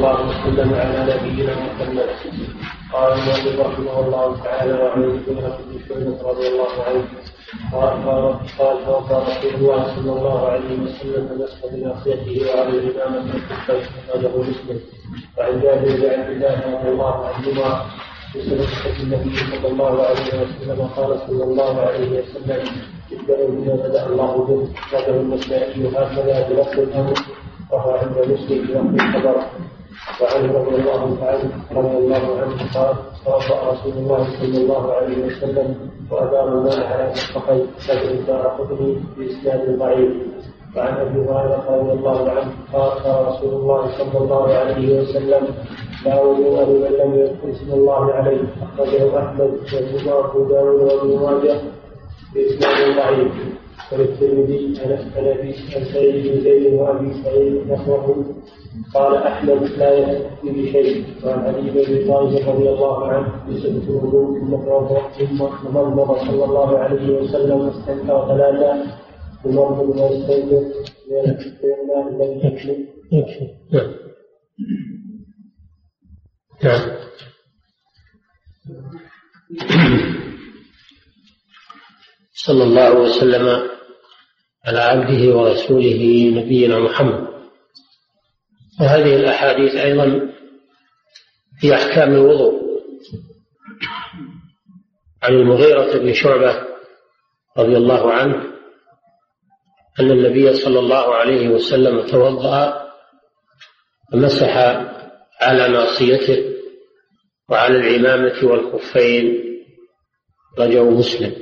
الله وسلم على نبينا محمد. قال النبي رحمه الله تعالى وعن المغيرة بن شعبة رضي الله عنه. قال قال توضا رسول الله صلى الله عليه وسلم فمسح بناصيته وعلى الإمامة الكفين أخرجه مسلم. وعن جابر بن عبد الله رضي الله عنهما بسنة النبي صلى الله عليه وسلم قال صلى الله عليه وسلم ابدأوا بما بدأ الله به. ذكر النسائي هكذا بلفظ الأمر. وهو عند مسلم في لفظ الخبر. وعنه رضي الله عنه رضي الله عنه قال توضأ رسول الله صلى الله عليه وسلم وأدار الماء على مرفقيه سبع دار قطني بإسناد ضعيف. وعن أبي هريرة رضي الله عنه قال قال رسول الله صلى الله عليه وسلم لا وضوء لمن لم يذكر اسم الله عليه. أخرجه أحمد وابو داود وابن ماجه باسناد ضعيف. وللترمذي عن ابي سعيد بن زيد وأبي سعيد نحوه قال أحمد لا يكفي بشيء. وعن علي بن طالب رضي الله عنه بصفه الوضوء ثم تمضمض صلى الله عليه وسلم واستنكر ثلاثا بمرض ما يستنكر من الماء الذي يكفي. يكفي. نعم. نعم. صلى الله وسلم على عبده ورسوله نبينا محمد. وهذه الأحاديث أيضا في أحكام الوضوء. عن المغيرة بن شعبة رضي الله عنه أن النبي صلى الله عليه وسلم توضأ ومسح على ناصيته وعلى العمامة والخفين. رجو مسلم.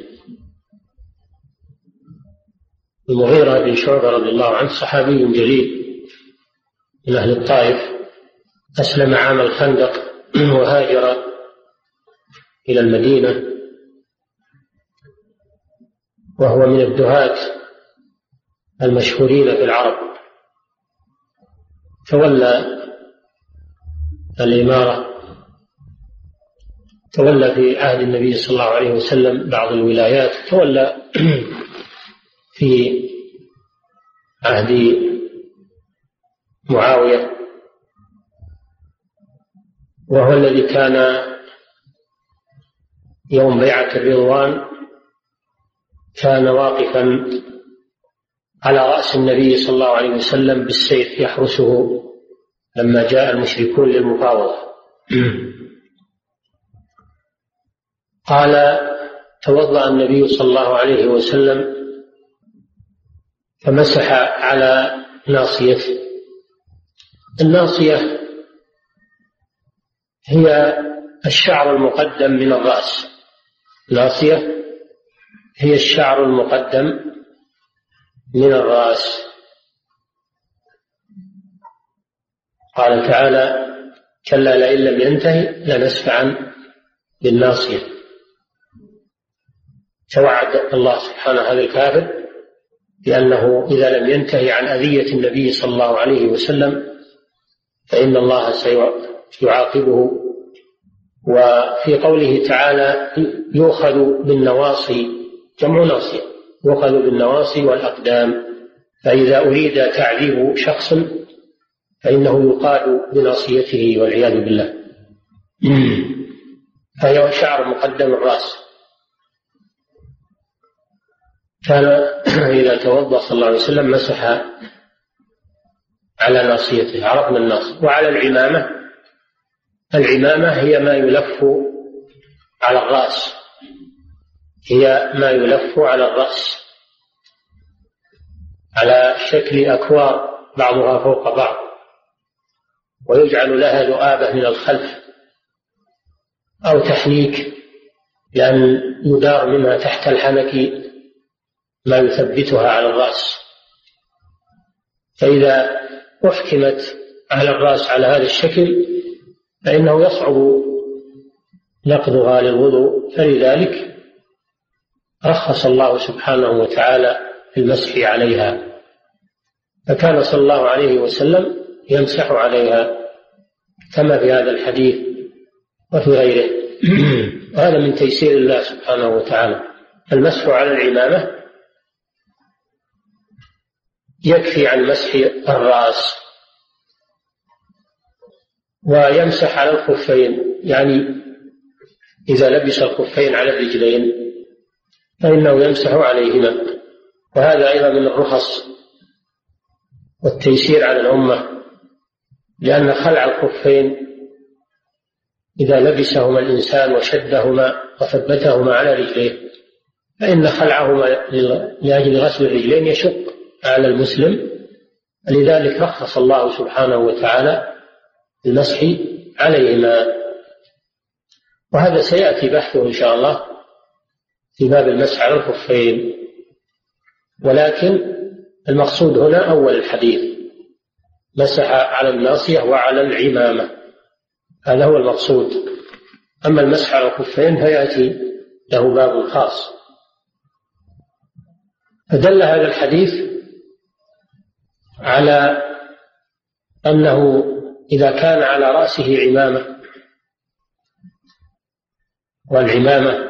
المغيرة بن شعبة رضي الله عنه صحابي جليل. من أهل الطائف أسلم عام الخندق وهاجر إلى المدينة. وهو من الدهاة المشهورين في العرب تولى الإمارة تولى في عهد النبي صلى الله عليه وسلم بعض الولايات تولى في عهد معاوية وهو الذي كان يوم بيعة الرضوان كان واقفا على رأس النبي صلى الله عليه وسلم بالسيف يحرسه لما جاء المشركون للمفاوضة. قال توضأ النبي صلى الله عليه وسلم فمسح على ناصيته. الناصية هي الشعر المقدم من الرأس. ناصية هي الشعر المقدم من الرأس. قال تعالى كلا لئن لم ينتهي لنسفعا بالناصية. توعد الله سبحانه هذا الكافر لأنه إذا لم ينتهي عن أذية النبي صلى الله عليه وسلم فإن الله سيعاقبه. وفي قوله تعالى يؤخذ بالنواصي جمع ناصية يؤخذ بالنواصي والأقدام. فإذا أريد تعذيب شخص فإنه يقاد بناصيته والعياذ بالله. فهي شعر مقدم الرأس. كان إذا توضأ صلى الله عليه وسلم مسح على ناصيته عرفنا الناصية وعلى العمامة. العمامة هي ما يلف على الرأس. هي ما يلف على الرأس. على شكل أكوار بعضها فوق بعض. ويجعل لها ذؤابة من الخلف. أو تحنيك لأن يدار منها تحت الحنك ما يثبتها على الرأس. فإذا أحكمت على الرأس على هذا الشكل فإنه يصعب نقضها للوضوء. فلذلك رخص الله سبحانه وتعالى في المسح عليها فكان صلى الله عليه وسلم يمسح عليها كما في هذا الحديث وفي غيره. وهذا من تيسير الله سبحانه وتعالى. المسح على العمامة يكفي عن مسح الرأس ويمسح على الخفين يعني إذا لبس الخفين على الرجلين فإنه يمسح عليهما. وهذا أيضا من الرخص والتيسير على الأمة لأن خلع الخفين إذا لبسهما الإنسان وشدهما وثبتهما على رجليه فإن خلعهما لأجل غسل الرجلين يشق. على المسلم لذلك رخص الله سبحانه وتعالى المسح عليهما وهذا سيأتي بحثه إن شاء الله في باب المسح على الخفين. ولكن المقصود هنا أول الحديث مسح على الناصية وعلى العمامة. هذا هو المقصود. أما المسح على الخفين فيأتي له باب خاص. فدل هذا الحديث على أنه إذا كان على رأسه عمامة والعمامة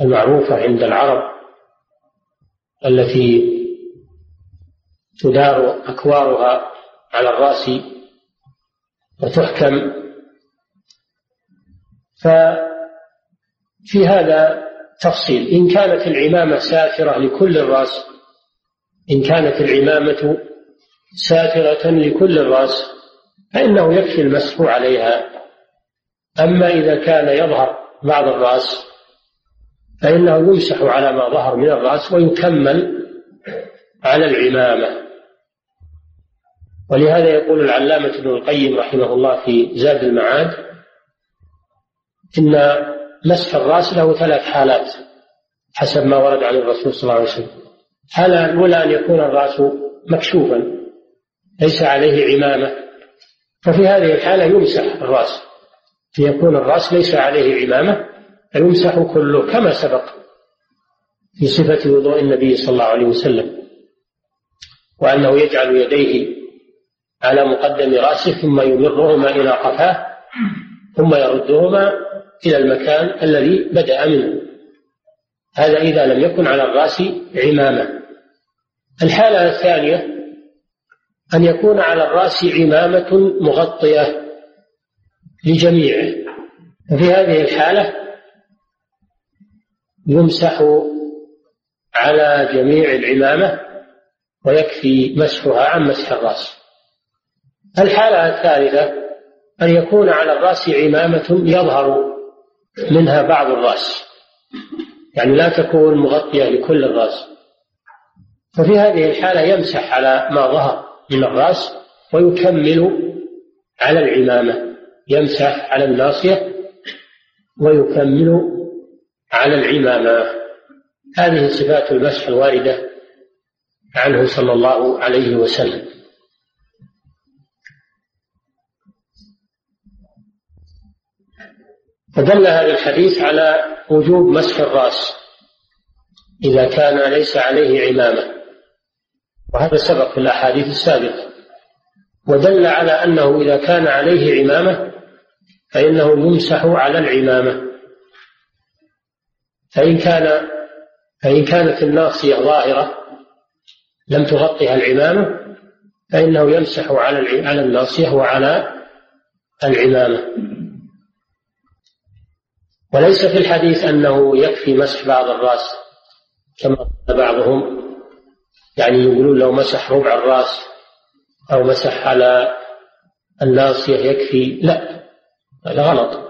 المعروفة عند العرب التي تدار أكوارها على الرأس وتحكم ففي هذا تفصيل. إن كانت العمامة سافرة لكل الرأس إن كانت العمامة سافرة لكل الرأس فإنه يكفي المسح عليها. أما إذا كان يظهر بعض الرأس فإنه يمسح على ما ظهر من الرأس ويكمل على العمامة. ولهذا يقول العلامة ابن القيم رحمه الله في زاد المعاد إن مسح الرأس له ثلاث حالات حسب ما ورد عن الرسول صلى الله عليه وسلم. الحالة الأولى أن يكون الرأس مكشوفا ليس عليه عمامة. ففي هذه الحالة يمسح الرأس. ليكون الرأس ليس عليه عمامة فيمسح كله كما سبق في صفة وضوء النبي صلى الله عليه وسلم وأنه يجعل يديه على مقدم رأسه ثم يمرهما إلى قفاه ثم يردهما إلى المكان الذي بدأ منه. هذا إذا لم يكن على الرأس عمامة. الحالة الثانية أن يكون على الرأس عمامة مغطية لجميعه ففي هذه الحالة يمسح على جميع العمامة ويكفي مسحها عن مسح الرأس. الحالة الثالثة أن يكون على الرأس عمامة يظهر منها بعض الرأس. يعني لا تكون مغطية لكل الرأس. ففي هذه الحالة يمسح على ما ظهر من الرأس ويكمل على العمامة يمسح على الناصية ويكمل على العمامة. هذه صفات المسح الواردة عنه صلى الله عليه وسلم. فدل هذا الحديث على وجوب مسح الرأس إذا كان ليس عليه عمامة. وهذا سبق في الأحاديث السابقة. ودل على أنه إذا كان عليه عمامة فإنه يمسح على العمامة. فإن كان فإن كانت الناصية ظاهرة لم تغطها العمامة فإنه يمسح على على الناصية وعلى العمامة. وليس في الحديث أنه يكفي مسح بعض الرأس كما قال بعضهم. يعني يقولون لو مسح ربع الرأس أو مسح على الناصية يكفي. لا هذا غلط.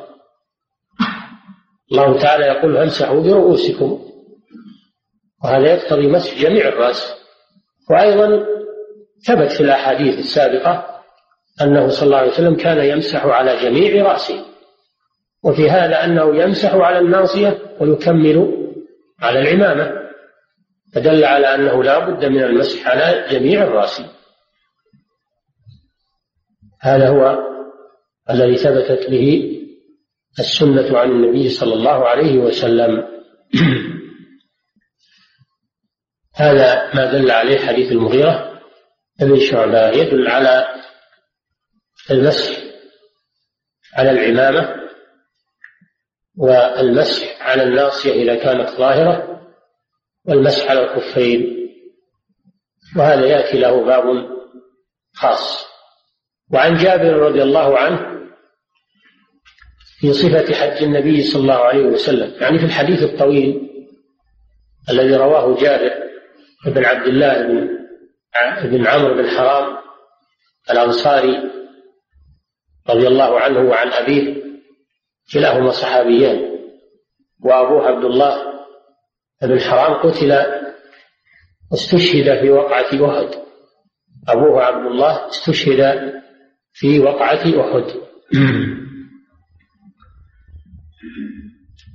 الله تعالى يقول امسحوا برؤوسكم. وهذا يقتضي مسح جميع الرأس. وأيضا ثبت في الأحاديث السابقة أنه صلى الله عليه وسلم كان يمسح على جميع رأسه. وفي هذا أنه يمسح على الناصية ويكمل على العمامة. فدل على أنه لا بد من المسح على جميع الرأس. هذا هو الذي ثبتت به السنة عن النبي صلى الله عليه وسلم. هذا ما دل عليه حديث المغيرة بن شعبة يدل على المسح على العمامة. والمسح على الناصية إذا كانت ظاهرة والمسح على الخفين وهذا يأتي له باب خاص. وعن جابر رضي الله عنه في صفة حج النبي صلى الله عليه وسلم يعني في الحديث الطويل الذي رواه جابر بن عبد الله بن بن عمرو بن حرام الأنصاري رضي الله عنه وعن أبيه كلاهما صحابيان وأبوه عبد الله بن حرام قتل استشهد في وقعة أحد. أبوه عبد الله استشهد في وقعة أحد.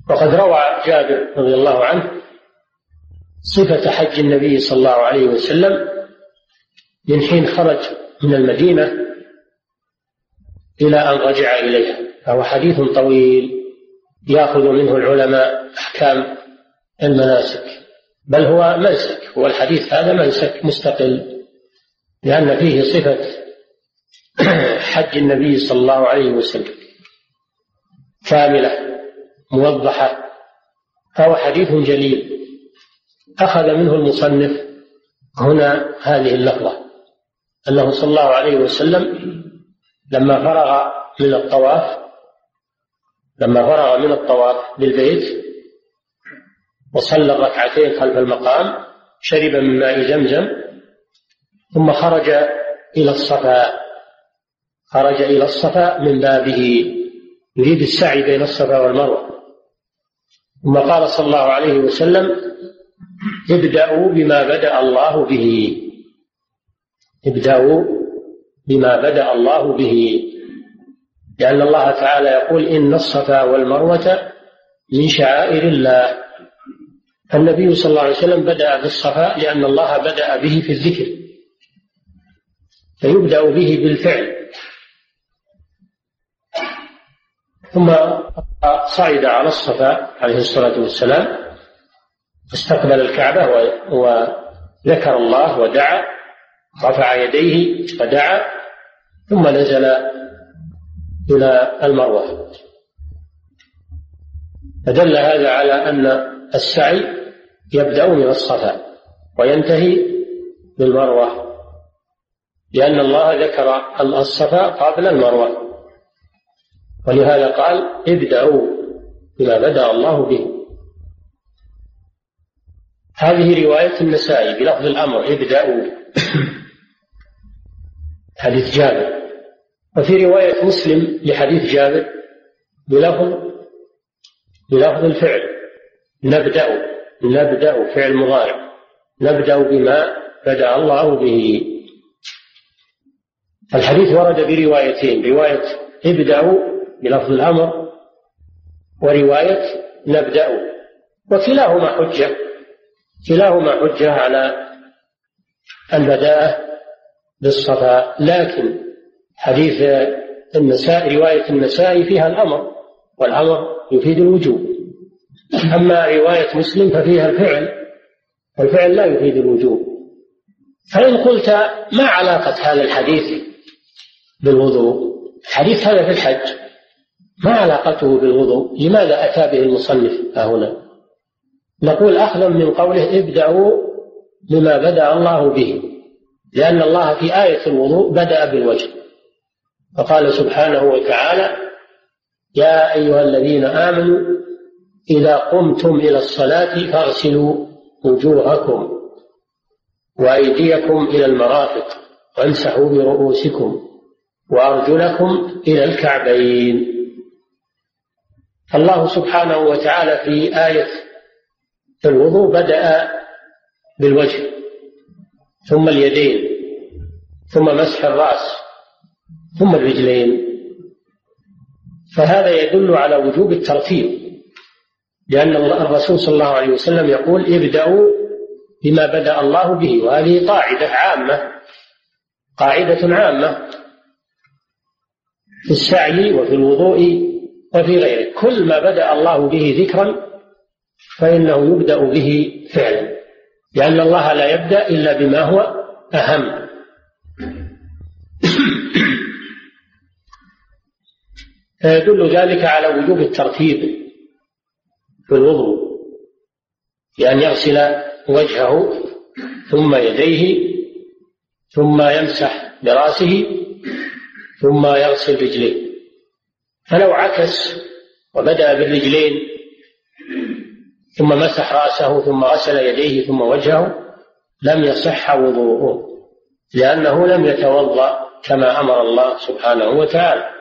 وقد روى جابر رضي الله عنه صفة حج النبي صلى الله عليه وسلم من حين خرج من المدينة إلى أن رجع إليها. فهو حديث طويل يأخذ منه العلماء أحكام المناسك بل هو منسك هو الحديث هذا منسك مستقل لأن فيه صفة حج النبي صلى الله عليه وسلم كاملة موضحة فهو حديث جليل. أخذ منه المصنف هنا هذه اللفظة أنه صلى الله عليه وسلم لما فرغ من الطواف لما فرغ من الطواف بالبيت وصلى الركعتين خلف المقام شرب من ماء زمزم ثم خرج إلى الصفا. خرج إلى الصفا من بابه يريد السعي بين الصفا والمروة. ثم قال صلى الله عليه وسلم ابدأوا بما بدأ الله به. ابدأوا بما بدأ الله به. لأن الله تعالى يقول إن الصفا والمروة من شعائر الله. النبي صلى الله عليه وسلم بدأ بالصفا لأن الله بدأ به في الذكر. فيبدأ به بالفعل. ثم صعد على الصفا عليه الصلاة والسلام استقبل الكعبة وذكر الله ودعا رفع يديه ودعا ثم نزل إلى المروة. فدل هذا على أن السعي يبدأ من الصفا وينتهي بالمروة لأن الله ذكر الصفا قبل المروة. ولهذا قال ابدأوا بما بدأ الله به. هذه رواية النسائي بلفظ الأمر ابدأوا. حديث جابر. وفي رواية مسلم لحديث جابر بلفظ بلفظ الفعل. نبدأ نبدأ فعل مضارع. نبدأ بما بدأ الله به. الحديث ورد بروايتين رواية ابدأوا بلفظ الأمر ورواية نبدأ. وكلاهما حجة كلاهما حجة على البداءة بالصفا لكن حديث النساء رواية النساء فيها الأمر والأمر يفيد الوجوب. أما رواية مسلم ففيها الفعل والفعل لا يفيد الوجوب. فإن قلت ما علاقة هذا الحديث بالوضوء؟ حديث هذا في الحج. ما علاقته بالوضوء؟ لماذا أتى به المصنف ها هنا؟ نقول أخذا من قوله ابدأوا بما بدأ الله به لأن الله في آية الوضوء بدأ بالوجه. فقال سبحانه وتعالى يا أيها الذين آمنوا إذا قمتم إلى الصلاة فاغسلوا وجوهكم وأيديكم إلى المرافق وامسحوا برؤوسكم وأرجلكم إلى الكعبين. الله سبحانه وتعالى في آية الوضوء بدأ بالوجه ثم اليدين ثم مسح الرأس ثم الرجلين. فهذا يدل على وجوب الترتيب. لأن الرسول صلى الله عليه وسلم يقول ابدأوا بما بدأ الله به. وهذه قاعدة عامة. قاعدة عامة. في السعي وفي الوضوء وفي غيره. كل ما بدأ الله به ذكرا فإنه يبدأ به فعلا. لأن الله لا يبدأ إلا بما هو أهم. فيدل ذلك على وجوب الترتيب في الوضوء بأن يغسل وجهه ثم يديه ثم يمسح برأسه ثم يغسل رجليه. فلو عكس وبدأ بالرجلين ثم مسح رأسه ثم غسل يديه ثم وجهه لم يصح وضوءه لأنه لم يتوضأ كما أمر الله سبحانه وتعالى.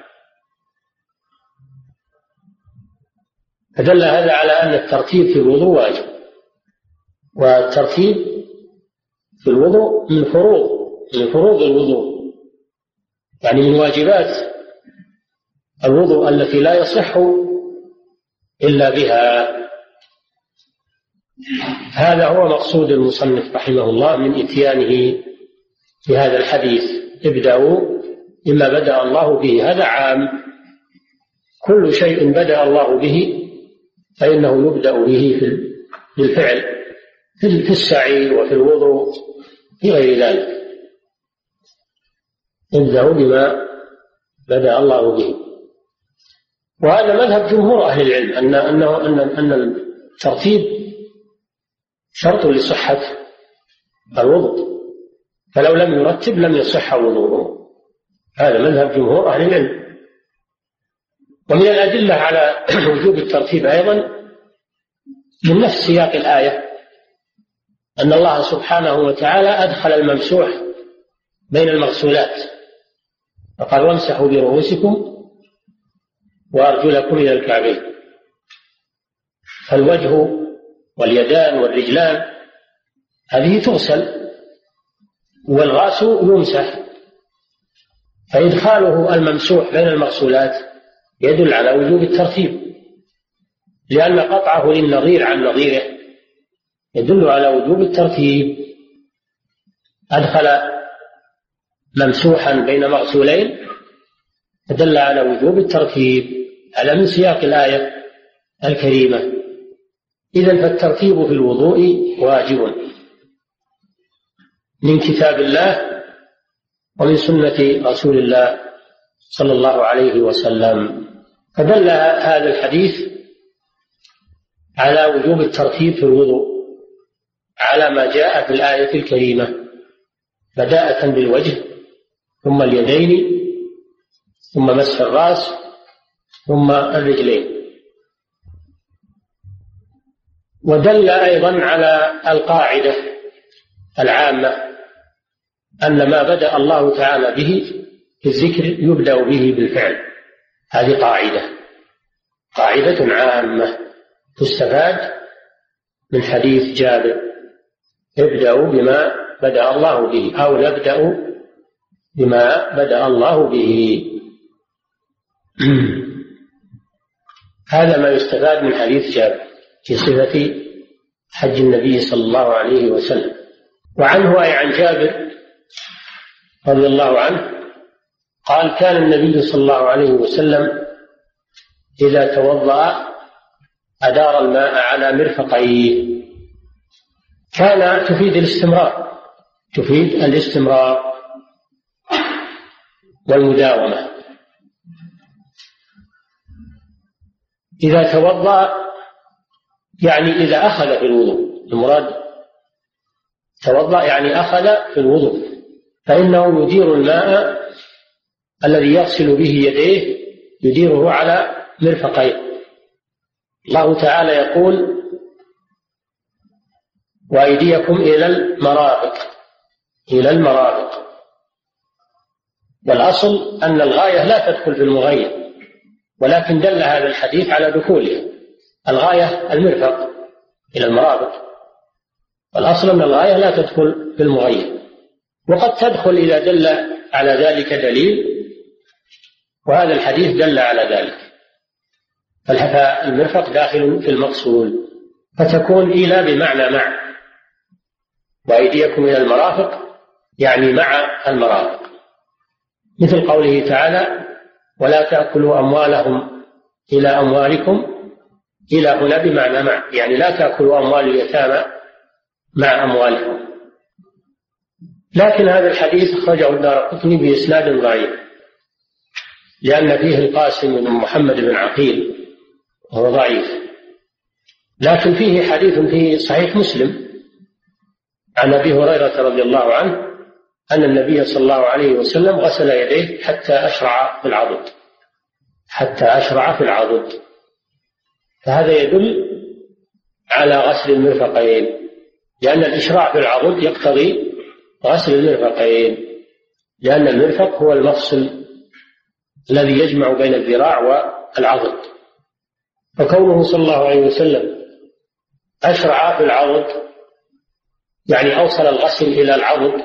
فدل هذا على أن الترتيب في الوضوء واجب. والترتيب في الوضوء من فروض من فروض الوضوء. يعني من واجبات الوضوء التي لا يصح إلا بها. هذا هو مقصود المصنف رحمه الله من إتيانه بهذا الحديث. ابدأوا بما بدأ الله به. هذا عام. كل شيء بدأ الله به فإنه يبدأ به في الفعل في السعي وفي الوضوء في غير ذلك. ابدأوا بما بدأ الله به. وهذا مذهب جمهور أهل العلم أن أنه أن أن الترتيب شرط لصحة الوضوء. فلو لم يرتب لم يصح وضوءه. هذا مذهب جمهور أهل العلم. ومن الأدلة على وجوب الترتيب أيضا من نفس سياق الآية أن الله سبحانه وتعالى أدخل الممسوح بين المغسولات فقال وامسحوا برؤوسكم وأرجلكم إلى الكعبين. فالوجه واليدان والرجلان هذه تغسل والغاس يمسح فإدخاله الممسوح بين المغسولات يدل على وجوب الترتيب. لأن قطعه للنظير عن نظيره يدل على وجوب الترتيب. أدخل ممسوحا بين مغسولين فدل على وجوب الترتيب. هذا من سياق الآية الكريمة. إذا فالترتيب في الوضوء واجب. من كتاب الله ومن سنة رسول الله صلى الله عليه وسلم. فدل هذا الحديث على وجوب الترتيب في الوضوء على ما جاء في الآية الكريمة بداءة بالوجه ثم اليدين ثم مسح الرأس ثم الرجلين. ودل أيضا على القاعدة العامة أن ما بدأ الله تعالى به في الذكر يبدأ به بالفعل. هذه قاعدة. قاعدة عامة تستفاد من حديث جابر. ابدأوا بما بدأ الله به أو نبدأ بما بدأ الله به. هذا ما يستفاد من حديث جابر في صفة حج النبي صلى الله عليه وسلم. وعنه أي عن جابر رضي الله عنه قال كان النبي صلى الله عليه وسلم إذا توضأ أدار الماء على مرفقيه كان تفيد الاستمرار تفيد الاستمرار والمداومة. إذا توضأ يعني إذا أخذ في الوضوء المراد توضأ يعني أخذ في الوضوء فإنه يدير الماء الذي يغسل به يديه يديره على مرفقيه الله تعالى يقول وأيديكم إلى المرافق إلى المرافق والأصل أن الغاية لا تدخل في المغير ولكن دل هذا الحديث على دخوله. الغاية المرفق إلى المرافق والأصل أن الغاية لا تدخل في المغير وقد تدخل إذا دل على ذلك دليل وهذا الحديث دل على ذلك. فالمرفق داخل في المقصود فتكون إلى بمعنى مع. وأيديكم إلى المرافق يعني مع المرافق. مثل قوله تعالى ولا تأكلوا أموالهم إلى أموالكم. إلى هنا بمعنى مع يعني لا تأكلوا أموال اليتامى مع أموالكم. لكن هذا الحديث أخرجه الدار قطني بإسناد ضعيف. لأن فيه القاسم بن محمد بن عقيل وهو ضعيف. لكن فيه حديث في صحيح مسلم عن أبي هريرة رضي الله عنه أن النبي صلى الله عليه وسلم غسل يديه حتى أشرع في العضد. حتى أشرع في العضد. فهذا يدل على غسل المرفقين لأن الإشراع في العضد يقتضي غسل المرفقين لأن المرفق هو المفصل الذي يجمع بين الذراع والعضد. فكونه صلى الله عليه وسلم أشرع في العضد يعني أوصل الغسل إلى العضد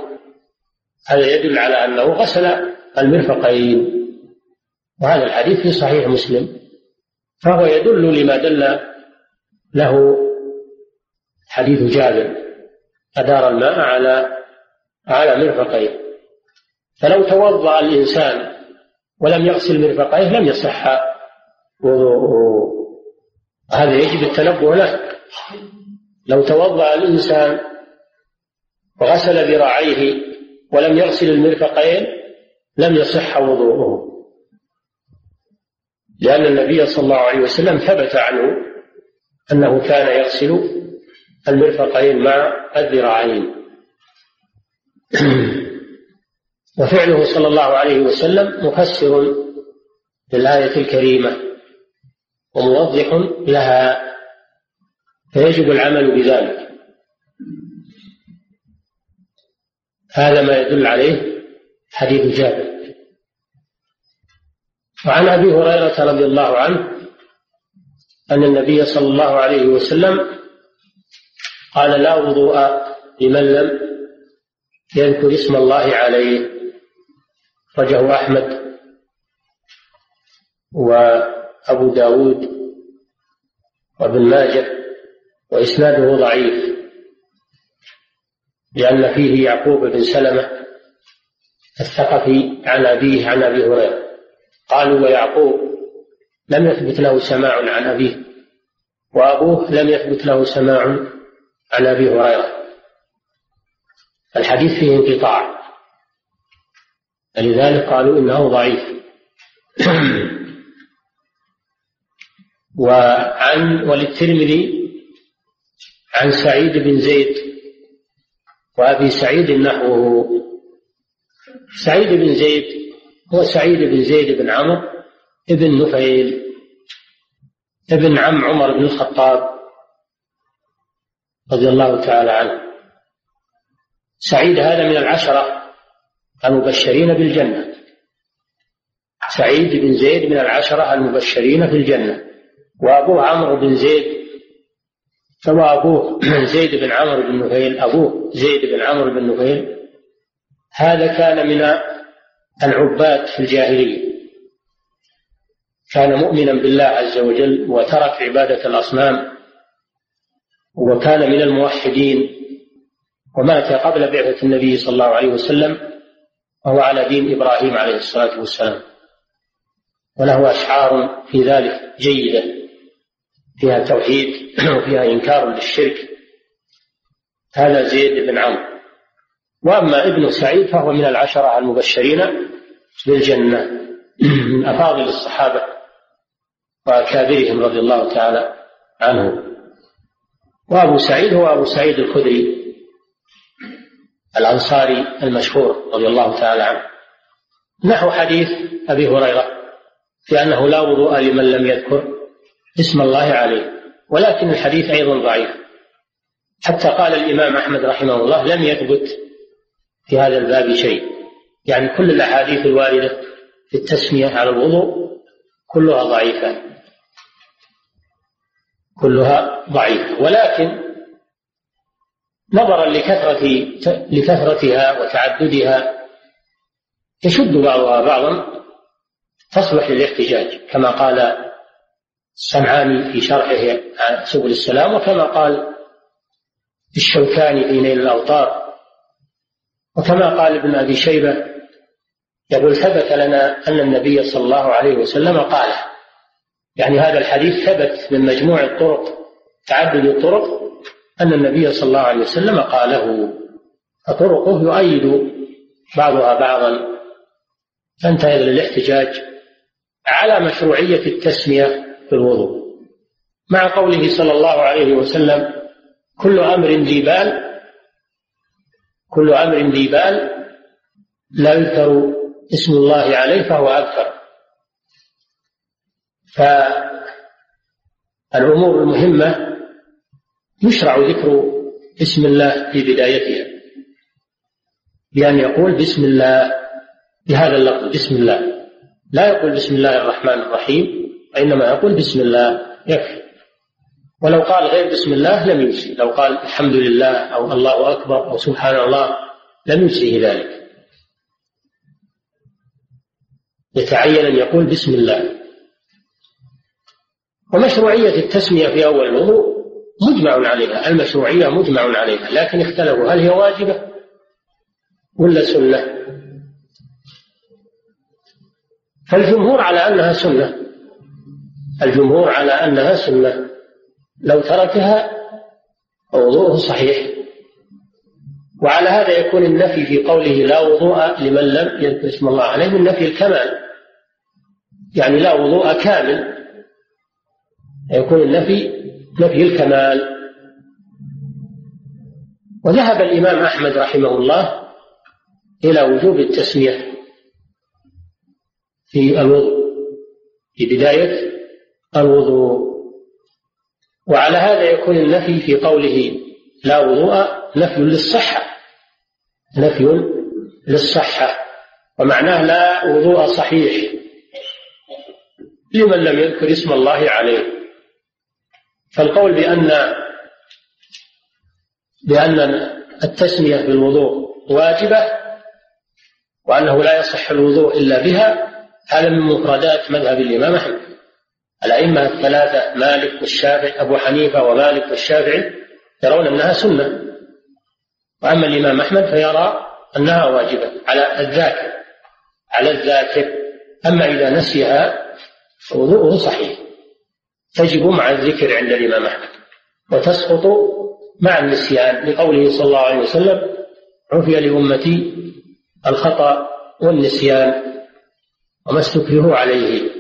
هذا يدل على أنه غسل المرفقين. وهذا الحديث في صحيح مسلم. فهو يدل لما دل له حديث جابر أدار الماء على على مرفقيه فلو توضأ الإنسان ولم يغسل مرفقيه لم يصح وضوءه. هذا يجب التنبه له. لو توضأ الإنسان وغسل ذراعيه ولم يغسل المرفقين لم يصح وضوءه. لأن النبي صلى الله عليه وسلم ثبت عنه أنه كان يغسل المرفقين مع الذراعين. وفعله صلى الله عليه وسلم مفسر للآية الكريمة وموضح لها فيجب العمل بذلك. هذا ما يدل عليه حديث جابر. وعن أبي هريرة رضي الله عنه أن النبي صلى الله عليه وسلم قال لا وضوء لمن لم يذكر اسم الله عليه. رجه أحمد وأبو داود وابن ماجه وإسناده ضعيف لأن فيه يعقوب بن سلمة الثقفي عن أبيه عن أبي هريرة. قالوا ويعقوب لم يثبت له سماع عن أبيه وأبوه لم يثبت له سماع عن أبي هريرة. الحديث فيه انقطاع. فلذلك قالوا إنه ضعيف. وعن وللترمذي عن سعيد بن زيد وأبي سعيد نحوه. سعيد بن زيد هو سعيد بن زيد بن عمرو بن نفيل ابن عم عمر بن الخطاب رضي الله تعالى عنه. سعيد هذا من العشرة المبشرين بالجنة. سعيد بن زيد من العشرة المبشرين في الجنة. وأبوه عمرو بن زيد سواء أبوه زيد بن عمرو بن نفيل أبوه زيد بن عمرو بن نفيل هذا كان من العباد في الجاهلية. كان مؤمنا بالله عز وجل وترك عبادة الأصنام. وكان من الموحدين. ومات قبل بعثة النبي صلى الله عليه وسلم. وهو على دين إبراهيم عليه الصلاة والسلام. وله أشعار في ذلك جيدة فيها توحيد وفيها إنكار للشرك. هذا زيد بن عمرو. وأما ابن سعيد فهو من العشرة المبشرين بالجنة من أفاضل الصحابة وأكابرهم رضي الله تعالى عنه وأبو سعيد هو أبو سعيد الخدري. الأنصاري المشهور رضي الله تعالى عنه. نحو حديث أبي هريرة في أنه لا وضوء لمن لم يذكر اسم الله عليه ولكن الحديث أيضا ضعيف. حتى قال الإمام أحمد رحمه الله لم يثبت في هذا الباب شيء. يعني كل الأحاديث الواردة في التسمية على الوضوء كلها ضعيفة. كلها ضعيفة. ولكن نظرا لكثرة لكثرتها وتعددها يشد بعضها بعضا تصلح للاحتجاج كما قال السمعاني في شرحه سبل السلام وكما قال الشوكاني في نيل الأوطار وكما قال ابن أبي شيبة يقول ثبت لنا أن النبي صلى الله عليه وسلم قال يعني هذا الحديث ثبت من مجموع الطرق تعدد الطرق أن النبي صلى الله عليه وسلم قاله فطرقه يؤيد بعضها بعضا. فانتهى إلى الاحتجاج على مشروعية التسمية في الوضوء. مع قوله صلى الله عليه وسلم كل أمر ذي بال كل أمر ذي بال لا يذكر اسم الله عليه فهو أذكر. فالأمور المهمة يشرع ذكر اسم الله في بدايتها بأن يقول بسم الله بهذا اللفظ بسم الله. لا يقول بسم الله الرحمن الرحيم وإنما يقول بسم الله يكفي. ولو قال غير بسم الله لم يجزي. لو قال الحمد لله أو الله أكبر أو سبحان الله لم يجزيه ذلك. يتعين أن يقول بسم الله. ومشروعية التسمية في أول الوضوء مجمع عليها المشروعية مجمع عليها لكن اختلفوا. هل هي واجبة ولا سنة؟ فالجمهور على أنها سنة. الجمهور على أنها سنة. لو تركها وضوءه صحيح. وعلى هذا يكون النفي في قوله لا وضوء لمن لم يذكر اسم الله عليه من نفي الكمال. يعني لا وضوء كامل. يكون النفي نفي الكمال. وذهب الإمام أحمد رحمه الله إلى وجوب التسمية في الوضوء في بداية الوضوء. وعلى هذا يكون النفي في قوله لا وضوء نفي للصحة نفي للصحة. ومعناه لا وضوء صحيح لمن لم يذكر اسم الله عليه. فالقول بأن بأن التسمية بالوضوء واجبة وأنه لا يصح الوضوء إلا بها هذا من مفردات مذهب الإمام أحمد. الأئمة الثلاثة مالك والشافعي أبو حنيفة ومالك والشافعي يرون أنها سنة. وأما الإمام أحمد فيرى أنها واجبة على الذاكر على الذاكر. أما إذا نسيها فوضوءه صحيح. تجب مع الذكر عند الإمام أحمد. وتسقط مع النسيان لقوله صلى الله عليه وسلم عفي لأمتي الخطأ والنسيان وما استكرهوا عليه.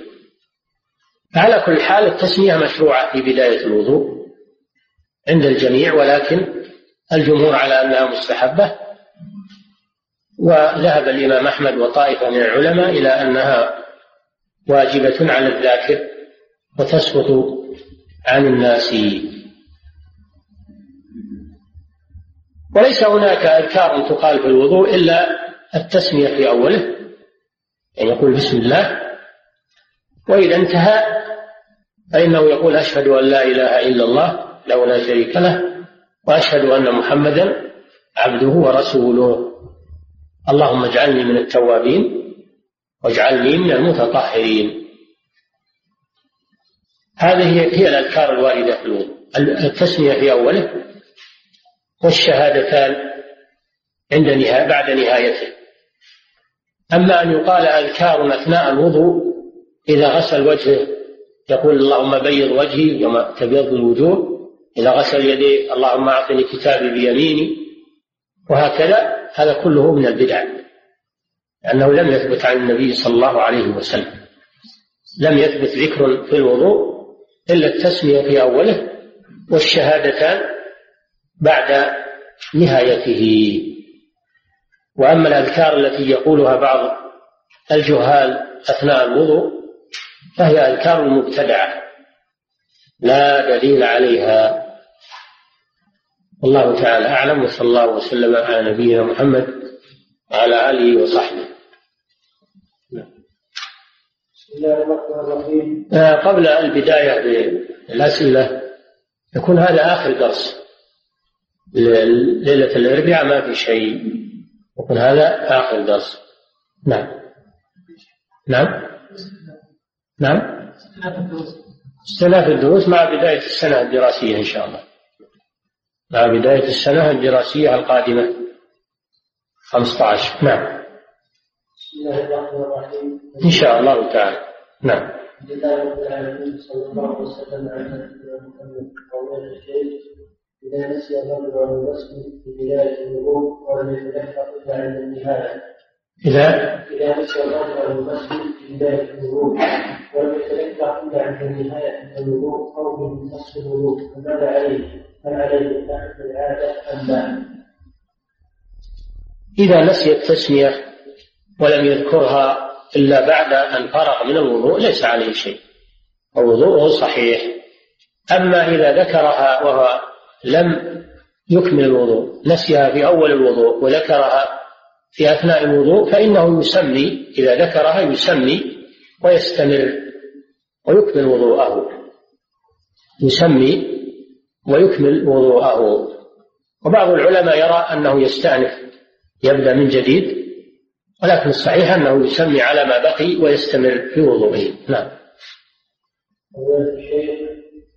على كل حال التسمية مشروعة في بداية الوضوء عند الجميع ولكن الجمهور على أنها مستحبة. وذهب الإمام أحمد وطائفة من العلماء إلى أنها واجبة على الذاكر وتسقط عن الناس. وليس هناك أذكار تقال في الوضوء إلا التسمية في أوله يعني يقول بسم الله وإذا انتهى فإنه يقول أشهد أن لا إله إلا الله له لا شريك له وأشهد أن محمدا عبده ورسوله. اللهم اجعلني من التوابين واجعلني من المتطهرين. هذه هي الأذكار الواردة في الوضوء. التسمية في أوله والشهادتان عند نهاية بعد نهايته. أما أن يقال أذكار أثناء الوضوء إذا غسل وجهه يقول اللهم بيض وجهي يوم تبيض الوجوه. إذا غسل يديه اللهم أعطني كتابي بيميني. وهكذا هذا كله من البدع لأنه لم يثبت عن النبي صلى الله عليه وسلم. لم يثبت ذكر في الوضوء إلا التسمية في أوله والشهادتان بعد نهايته. وأما الأذكار التي يقولها بعض الجهال أثناء الوضوء فهي أذكار مبتدعة لا دليل عليها. والله تعالى أعلم وصلى الله وسلم على نبينا محمد وعلى آله وصحبه. قبل البداية بالأسئلة يكون هذا آخر درس ليلة الأربعاء ما في شيء. يكون هذا آخر درس. نعم. نعم. نعم. استئناف الدروس مع بداية السنة الدراسية إن شاء الله. مع بداية السنة الدراسية القادمة. 15 نعم. بسم الله الرحمن الرحيم. إن شاء الله تعالى. نعم. صلى الله وسلم على محمد إذا نسي الرجل عن الرسم في بداية الوضوء ولم يتذكر إلا عند النهاية. إذا؟ إذا نسي الرجل عن الرسم في بداية الوضوء ولم يتذكر إلا عند النهاية الوضوء أو من نصف الوضوء فماذا عليه؟ هل عليه العادة أم لا؟ إذا نسي التسمية ولم يذكرها إلا بعد أن فرغ من الوضوء ليس عليه شيء ووضوءه صحيح. أما إذا ذكرها وهو لم يكمل الوضوء نسيها في أول الوضوء وذكرها في أثناء الوضوء فإنه يسمي إذا ذكرها يسمي ويستمر ويكمل وضوءه. يسمي ويكمل وضوءه. وبعض العلماء يرى أنه يستأنف يبدأ من جديد ولكن الصحيح أنه يسمي على ما بقي ويستمر في وضوءه نعم. الشيخ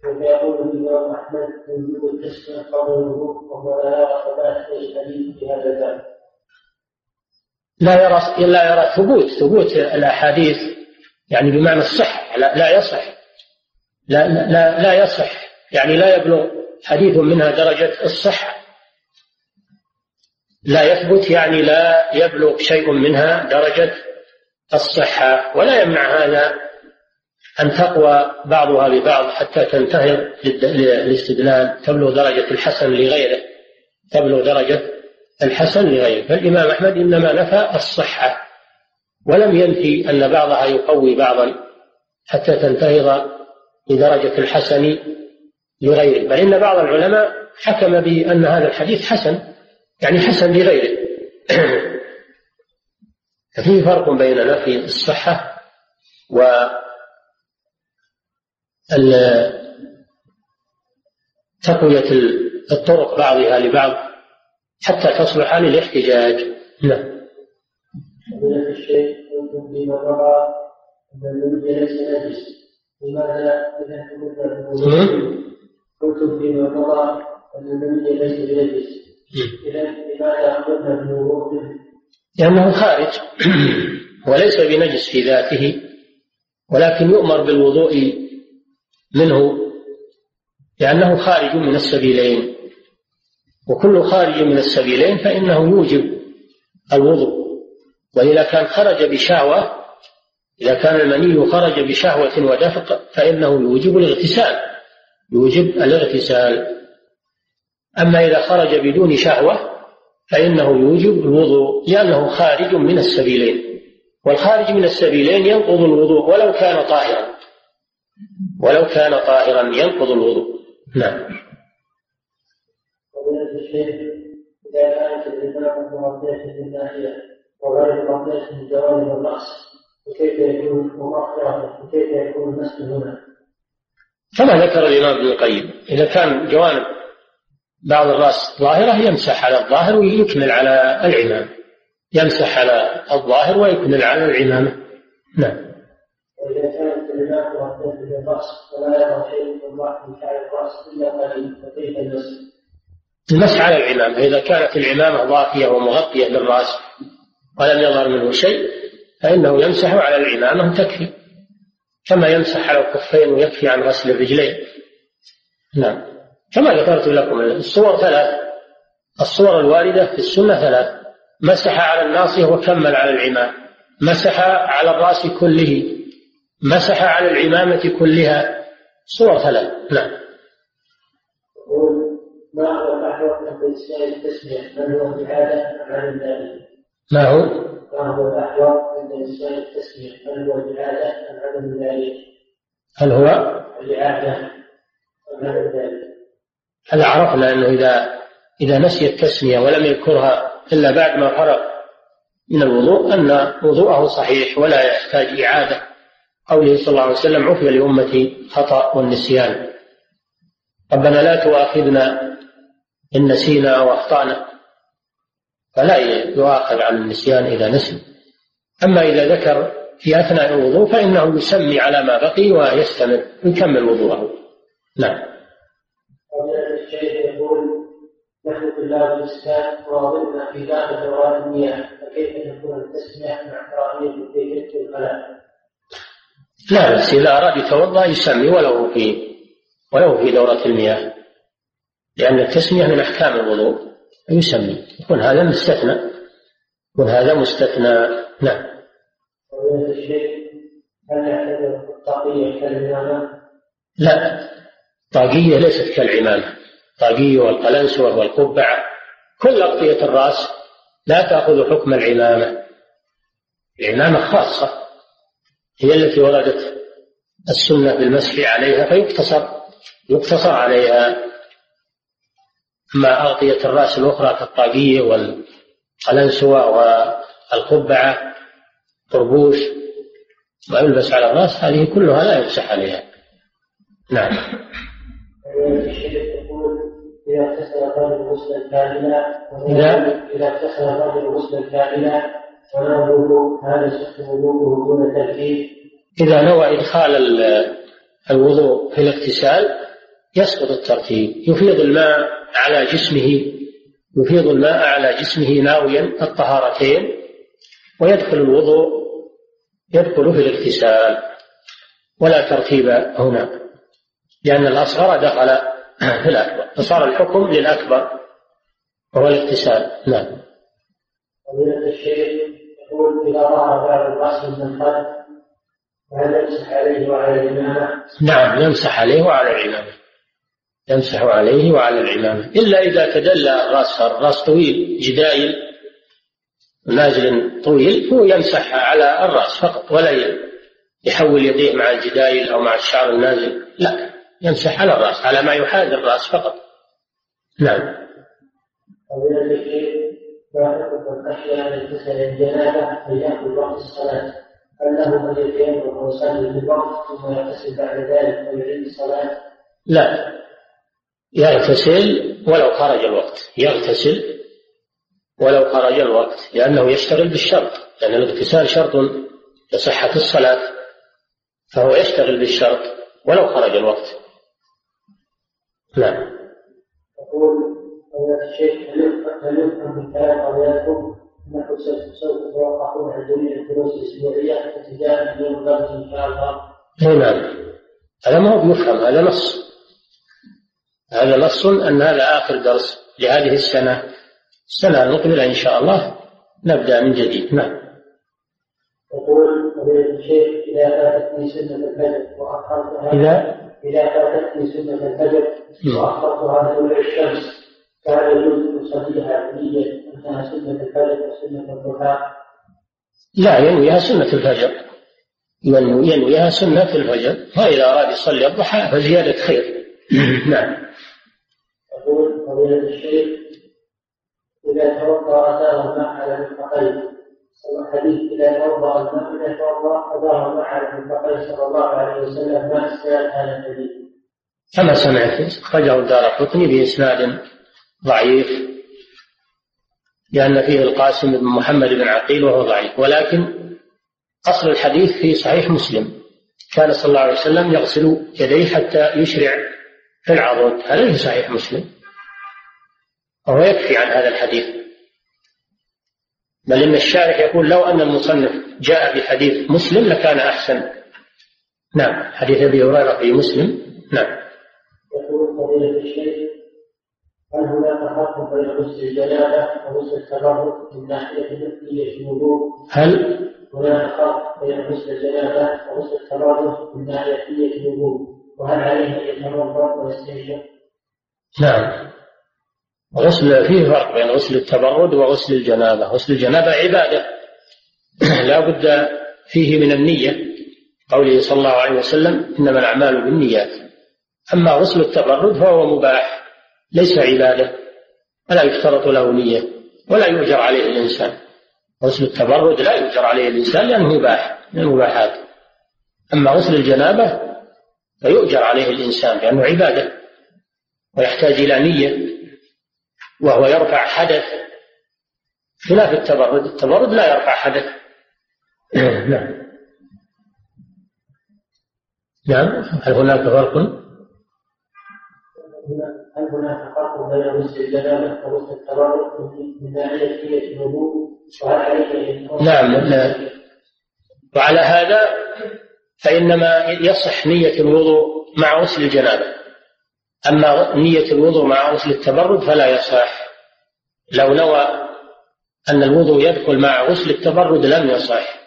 ويقول الإمام أحمد وجوب التسمية قبل الوضوء وهو لا يرى ثبات الحديث الباب. لا يرى لا يرى ثبوت ثبوت الأحاديث يعني بمعنى الصحة لا, لا يصح. لا, لا لا يصح. يعني لا يبلغ حديث منها درجة الصحة. لا يثبت يعني لا يبلغ شيء منها درجة الصحة ولا يمنع هذا أن تقوى بعضها ببعض حتى تنتهر للاستدلال تبلغ درجة الحسن لغيره تبلغ درجة الحسن لغيره. فالإمام أحمد إنما نفى الصحة ولم ينفي أن بعضها يقوي بعضا حتى تنتهض لدرجة الحسن لغيره. بل إن بعض العلماء حكم بأن هذا الحديث حسن يعني حسن لغيره ففيه فرق بين نفي الصحة و تقوية الطرق بعضها لبعض حتى تصلح للاحتجاج. نعم. قلتم فيما مضى ان المني ليس بنجس لأنه خارج. وليس بنجس في ذاته ولكن يؤمر بالوضوء منه لأنه خارج من السبيلين. وكل خارج من السبيلين فإنه يوجب الوضوء. وإذا كان خرج بشهوة إذا كان المني خرج بشهوة ودفق فإنه يوجب الاغتسال. يوجب الاغتسال. أما إذا خرج بدون شهوة فإنه يوجب الوضوء لأنه خارج من السبيلين. والخارج من السبيلين ينقض الوضوء ولو كان طاهرا. ولو كان طاهرا ينقض الوضوء. نعم. إذا كانت الإمامة وغير وكيف يكون ومغفرة وكيف يكون هنا؟ كما ذكر الإمام ابن القيم إذا كان جوانب بعض الرأس ظاهرة يمسح على الظاهر ويكمل على العمامة يمسح على الظاهر ويكمل على العمامة نعم. وإذا كانت ولا يرى شيء من شعر الرأس إلا قليل فكيف المسح؟ المسح على العمامة إذا كانت العمامة ضافية ومغطية للرأس ولم يظهر منه شيء فإنه يمسح على العمامة تكفي كما يمسح على الكفين ويكفي عن غسل الرجلين. نعم. كما ذكرت لكم الصور ثلاث الصور الواردة في السنة ثلاث مسح على الناصية وكمل على العمامة مسح على الرأس كله مسح على العمامة كلها صور ثلاث نعم ما هو الأحوط في التسمية هل هو بعادة أم عن ذلك؟ ما هو؟ ما هو الأحوط عند إنسان التسمية هل هو الإعادة أم عدم ذلك؟ هل هو؟ الإعادة أم عدم ذلك؟ هذا عرفنا أنه إذا إذا نسي التسمية ولم يذكرها إلا بعد ما فرغ من الوضوء أن وضوءه صحيح ولا يحتاج إعادة. قوله صلى الله عليه وسلم عفي لأمتي خطأ والنسيان. ربنا لا تؤاخذنا إن نسينا أو أخطأنا. فلا يؤاخذ عن النسيان إذا نسي. أما إذا ذكر في أثناء الوضوء فإنه يسمي على ما بقي ويستمر يكمل وضوءه. نعم. في الله واظبنا في دورات المياه فكيف تكون التسمية مع كراهية؟ لا بس إذا أراد يتوضأ يسمي ولو في ولو في دورة المياه. لأن التسمية من أحكام الوضوء يسمي. يكون هذا مستثنى. يكون هذا مستثنى. نعم؟ لا. الطاقية ليست كالعمامة. الطاقية والقلنسوة والقبعة كل أغطية الرأس لا تأخذ حكم العمامة. العمامة خاصة هي التي وردت السنة بالمسح عليها فيقتصر يقتصر عليها. أما أغطية الرأس الأخرى كالطاقية والقلنسوة والقبعة طربوش ما يلبس على الرأس هذه كلها لا يمسح عليها. نعم. إذا اغتسل الرجل غسلا كاملا إذا؟ إذا اغتسل الرجل غسلا كاملا ونوره هذا يصح وضوءه دون ترتيب إذا نوى إدخال الوضوء في الاغتسال يسقط الترتيب يفيض الماء على جسمه يفيض الماء على جسمه ناويا الطهارتين ويدخل الوضوء يدخل في الاغتسال. ولا ترتيب هنا لأن الأصغر دخل في الأكبر. فصار الحكم للأكبر وهو الاغتسال. نعم. فضيلة الشيخ يقول إذا ظهر بعض الرأس من الخلف وهل يمسح عليه وعلى الإمامة؟ نعم يمسح عليه وعلى العمامة يمسح عليه وعلى العمامة إلا إذا تدلى الرأس الرأس طويل جدايل نازل طويل هو يمسح على الرأس فقط ولا يحول يديه مع الجدايل أو مع الشعر النازل. لا. يمسح على الرأس على ما يحاذي الرأس فقط. نعم. وقت الصلاة هل له أن يتيمم ويصلي بالوقت ثم يغتسل بعد ذلك ويعيد الصلاة؟ لا. يغتسل ولو خرج الوقت. يغتسل ولو خرج الوقت لأنه يشتغل بالشرط. لأن الاغتسال شرط لصحة الصلاة فهو يشتغل بالشرط ولو خرج الوقت. نعم. يقول فضيلة الشيخ هل يفهم من كلام قضياتكم انكم سوف تتوقفون عن جميع الدروس الأسبوعية ابتداء من يوم الغد إن شاء الله؟ اي نعم. هذا ما هو بيفهم هذا نص. هذا نص أن هذا آخر درس لهذه السنة. السنة المقبله إن شاء الله نبدأ من جديد. نعم. يقول فضيلة الشيخ إذا فاتتني سنة الفجر وأخرتها إذا إذا فاتتني سنة الفجر وأخرتها طلوع الشمس. كان يجوز أن أصليها بنية أنها سنة الفجر وسنة الضحى. لا ينويها سنة الفجر. ينوي ينويها سنة الفجر وإذا أراد يصلي الضحى فزيادة خير. نعم. يقول فضيلة الشيخ إذا توضأ أثار الماء على المرفقين الحديث إذا توضأ الماء إذا توضأ أثار الماء على صلى الله عليه وسلم ما إسناد هذا الحديث كما سمعت؟ أخرجه الدار قطني بإسناد ضعيف لأن فيه القاسم بن محمد بن عقيل وهو ضعيف ولكن أصل الحديث في صحيح مسلم. كان صلى الله عليه وسلم يغسل يديه حتى يشرع في العضد. هذا في صحيح مسلم. وهو يكفي عن هذا الحديث. بل إن الشارح يقول لو أن المصنف جاء بحديث مسلم لكان أحسن. نعم حديث أبي هريرة في مسلم. نعم. يقول فضيلة الشيخ هل هناك فرق بين غسل الجنابة وغسل التبرك من ناحية نفسية الوضوء؟ هل؟ هناك فرق بين غسل الجنابة وغسل التبرك من ناحية الوضوء؟ وهل عليه أن يتوضأ ويستنشق؟ نعم. غسل فيه فرق بين غسل التبرد وغسل الجنابة. غسل الجنابة عبادة. لا بد فيه من النية. قوله صلى الله عليه وسلم إنما الأعمال بالنيات. أما غسل التبرد فهو مباح ليس عبادة. ولا يشترط له نية. ولا يؤجر عليه الإنسان. غسل التبرد لا يؤجر عليه الإنسان لأنه مباح من المباحات. أما غسل الجنابة فيؤجر عليه الإنسان لأنه عبادة. ويحتاج إلى نية. وهو يرفع حدث. خلاف التبرد التبرد لا يرفع حدث. نعم. نعم هل هناك فرق؟ هل هناك فرق بين غسل الجنابة وغسل التبرك من ناحية الوضوء وهل عليه نعم لا. وعلى هذا فإنما يصح نية الوضوء مع غسل الجنابة. أما نية الوضوء مع غسل التبرد فلا يصح. لو نوى أن الوضوء يدخل مع غسل التبرد لم يصح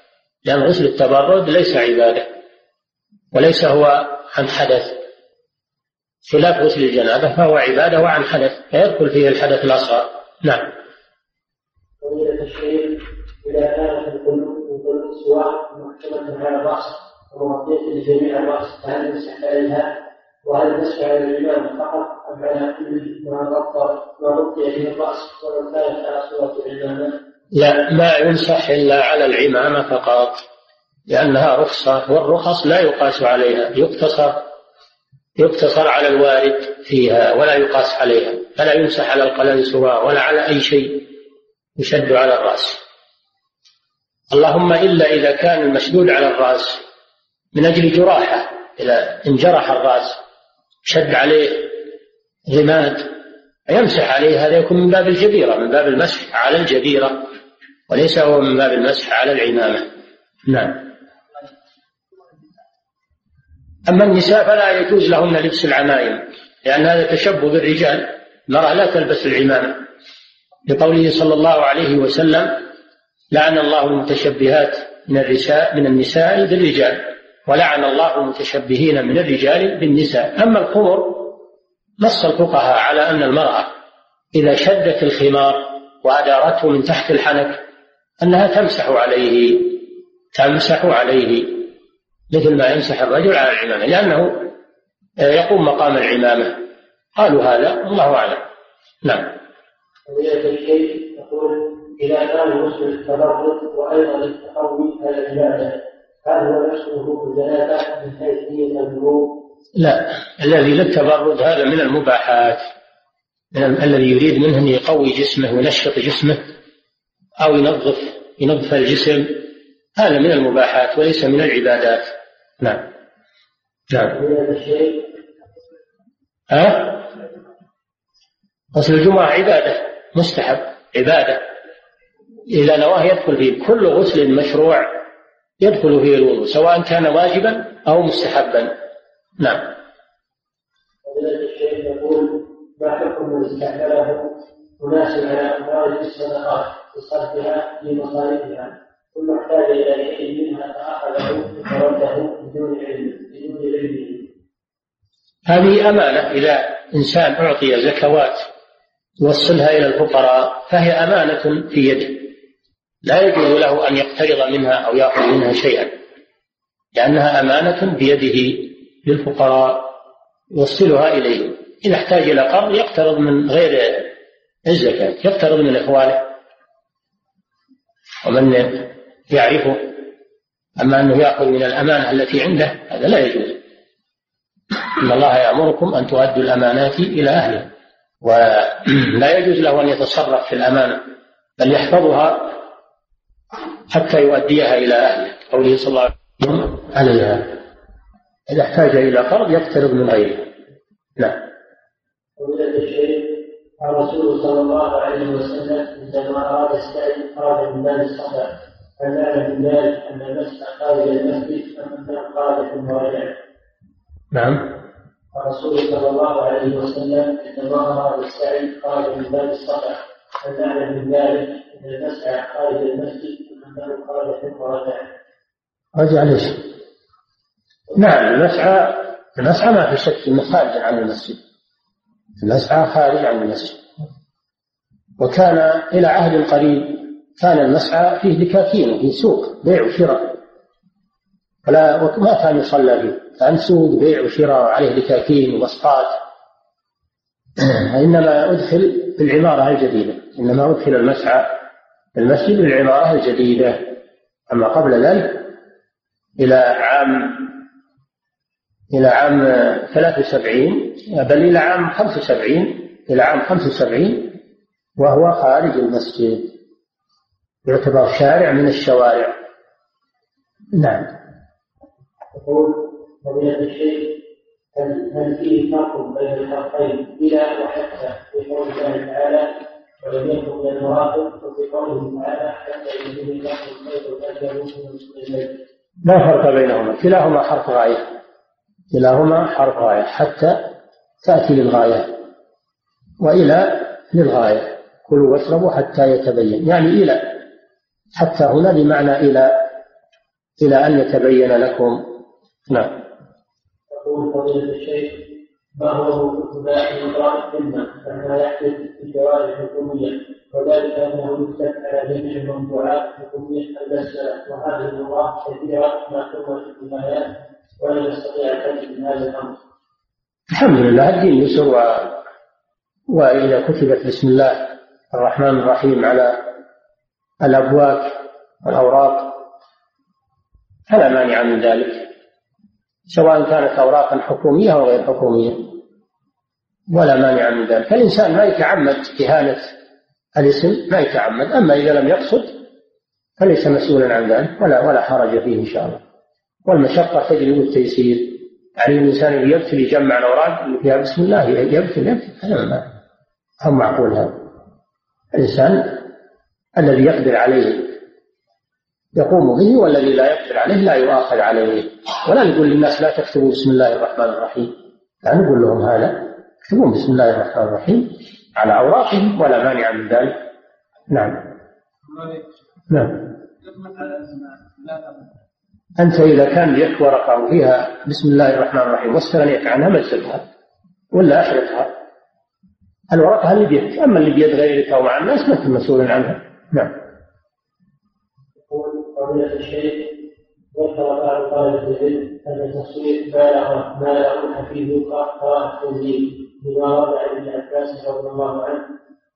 لأن غسل التبرد ليس عبادة وليس هو عن حدث. خلاف غسل الجنابة فهو عبادة وعن حدث فيدخل فيه الحدث الأصغر. نعم. إذا كانت القلوب سواء محكمة على الرأس ومغطية لجميع الرأس فهل يمسح عليها وهل على الإمام فقط أم على كل ما غطى ما غطي به الرأس ولو كانت على صورة العمامة؟ لا ما يمسح إلا على العمامة فقط لأنها رخصة والرخص لا يقاس عليها يقتصر يقتصر على الوارد فيها ولا يقاس عليها فلا يمسح على القلنسوة ولا على أي شيء يشد على الرأس اللهم إلا إذا كان المشدود على الرأس من أجل جراحة إذا انجرح الرأس شد عليه رماد يمسح عليه هذا يكون من باب الجبيرة من باب المسح على الجبيرة وليس هو من باب المسح على العمامة. نعم. أما النساء فلا يجوز لهن لبس العمائم لأن هذا تشبه بالرجال المرأة لا تلبس العمامة. لقوله صلى الله عليه وسلم لعن الله المتشبهات من النساء من النساء بالرجال. ولعن الله المتشبهين من الرجال بالنساء. أما الخمر نص الفقهاء على أن المرأة إذا شدت الخمار وأدارته من تحت الحنك أنها تمسح عليه تمسح عليه مثل ما يمسح الرجل على العمامة لأنه يقوم مقام العمامة. قالوا هذا الله أعلم. نعم. الشيء يقول إذا كان المسلم التبرد وأيضا التقوي على هل هو نفسه بالجنابة من حيث نية؟ لا الذي للتبرد هذا من المباحات. من الذي يريد منه أن يقوي جسمه وينشط جسمه أو ينظف ينظف الجسم هذا من المباحات وليس من العبادات. نعم. نعم. ها؟ غسل الجمعة عبادة مستحب عبادة. إذا نواه يدخل فيه كل غسل مشروع يدخل فيه الوضوء سواء كان واجبا أو مستحبا. نعم. الشيخ يقول ما حكم من استعمله أناس على أموال الصدقات بصرفها في مصارفها؟ ثم احتاج إلى شيء منها فأخذه فرده بدون علم بدون علمه هذه أمانة إذا إنسان أعطي زكوات يوصلها إلى الفقراء فهي أمانة في يده. لا يجوز له أن يقترض منها أو يأخذ منها شيئا لأنها أمانة بيده للفقراء يوصلها إليهم. إذا احتاج إلى قرض يقترض من غير الزكاة يقترض من إخوانه. ومن يعرفه أما أنه يأخذ من الأمانة التي عنده هذا لا يجوز. إن الله يأمركم أن تؤدوا الأمانات إلى أهلها. ولا يجوز له أن يتصرف في الأمانة بل يحفظها حتى يؤديها إلى أهله. قوله صلى الله عليه وسلم عليها إذا احتاج إلى قرض يقترض من غيره. نعم. ومن الشيء الرسول صلى الله عليه وسلم عندما أراد السعي خرج من باب الصفا هل نعلم من ذلك أن المسح خارج المسجد أم أنه خارج المراجع؟ نعم. الرسول صلى الله عليه وسلم عندما أراد السعي خرج من باب الصفا هل نعلم من ذلك أن المسح خارج المسجد رجع ليش؟ نعم المسعى المسعى ما في شك إنه خارج عن المسجد. المسعى خارج عن المسجد. وكان إلى عهد قريب كان المسعى فيه دكاكين وفيه سوق بيع وشراء. ولا ما كان يصلى فيه. كان سوق بيع وشراء عليه دكاكين وبسطات إنما أدخل في العمارة الجديدة. إنما أدخل المسعى المسجد بالعمارة الجديدة أما قبل ذلك إلى عام إلى عام 73 بل إلى عام 75 إلى عام 75 وهو خارج المسجد. يعتبر شارع من الشوارع. نعم. يقول فضيلة الشيخ هل فيه فرق بين الحرفين إلى وحتى في قول الله تعالى ولم يكن من المراقب وفي قوله تعالى حتى يجد الله الخير والأجل من لا فرق بينهما كلاهما حرف غاية. كلاهما حرف غاية حتى تأتي للغاية وإلى للغاية. كلوا واشربوا حتى يتبين. يعني إلى حتى هنا بمعنى إلى إلى أن يتبين لكم. نعم. يقول فضيلة الشيخ ما هو ابتداء إقرار السنة كما يحدث في الجوارح الحكومية وذلك أنه يكتب على جميع الموضوعات الحكومية المسألة وهذه المرات كثيرة ما تمر في الآيات ولا نستطيع الحديث من هذا الأمر. الحمد لله الدين يسر و... وإذا كتبت بسم الله الرحمن الرحيم على الأبواب والأوراق فلا مانع من ذلك سواء كانت أوراقا حكومية أو غير حكومية. ولا مانع من ذلك. فالإنسان ما يتعمد إهانة الاسم ما يتعمد. أما إذا لم يقصد فليس مسؤولا عن ذلك ولا ولا حرج فيه إن شاء الله. والمشقة تجلب التيسير يعني الإنسان اللي يقتل يجمع الأوراق اللي فيها بسم الله يقتل يقتل هذا ما هو معقول هذا. الإنسان الذي يقدر عليه يقوم به والذي لا يقدر عليه لا يؤاخذ عليه. ولا نقول للناس لا تكتبوا بسم الله الرحمن الرحيم. لا نقول لهم هذا. يكتبون بسم الله الرحمن الرحيم على أوراقهم ولا مانع من ذلك. نعم. نعم. أنت إذا كان لك ورقة وفيها بسم الله الرحمن الرحيم واستغنيت عنها ما تسلها ولا أحرقها الورقة اللي بيدك. أما اللي بيد غيرك أو مع الناس ما أنت مسؤول عنها. نعم. فضيلة الشيخ ذكر بعض طلبة العلم أن التصوير بالغ بالغ فيه قراءة التنزيل بما ورد عن ابن عباس رضي الله عنه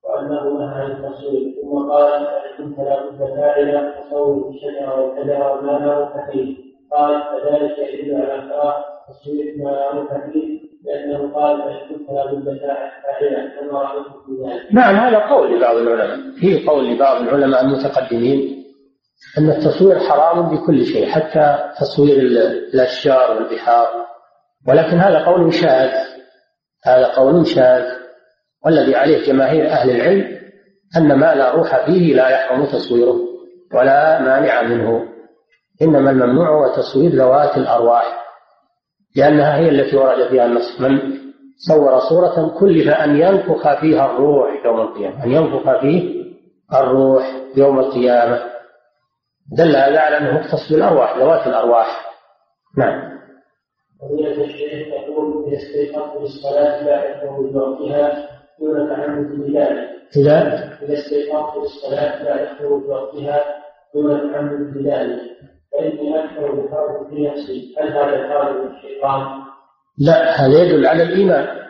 وأنه نهى عن التصوير. ثم قال كنت لا فاعلا تصور الشجرة والشجرة وما لا روح فيه. قال فذلك يدل على كراهة تصوير ما لا روح فيه لأنه قال فإن كنت لا بد فاعلا كما رأيت في ذلك. نعم هذا قول لبعض العلماء. في قول لبعض العلماء المتقدمين. أن التصوير حرام بكل شيء حتى تصوير الأشجار والبحار. ولكن هذا قول شاذ. هذا قول شاذ. والذي عليه جماهير أهل العلم أن ما لا روح فيه لا يحرم تصويره ولا مانع منه. إنما الممنوع هو تصوير ذوات الأرواح لأنها هي التي ورد فيها النص. من صور صورة كلف أن ينفخ فيها الروح يوم القيامة. أن ينفخ فيه الروح يوم القيامة. دل هذا على أنه مختص بالأرواح ذوات الأرواح. نعم. فضيلة الشيخ تقول إذا استيقظت للصلاة لا يخرج وقتها دون تعمد بذلك. إذا إذا استيقظت للصلاة لا يخرج وقتها دون تعمد بذلك فإني أكثر بفرض في نفسي. هل هذا الفرض من الشيطان؟ لا هذا يدل على الإيمان.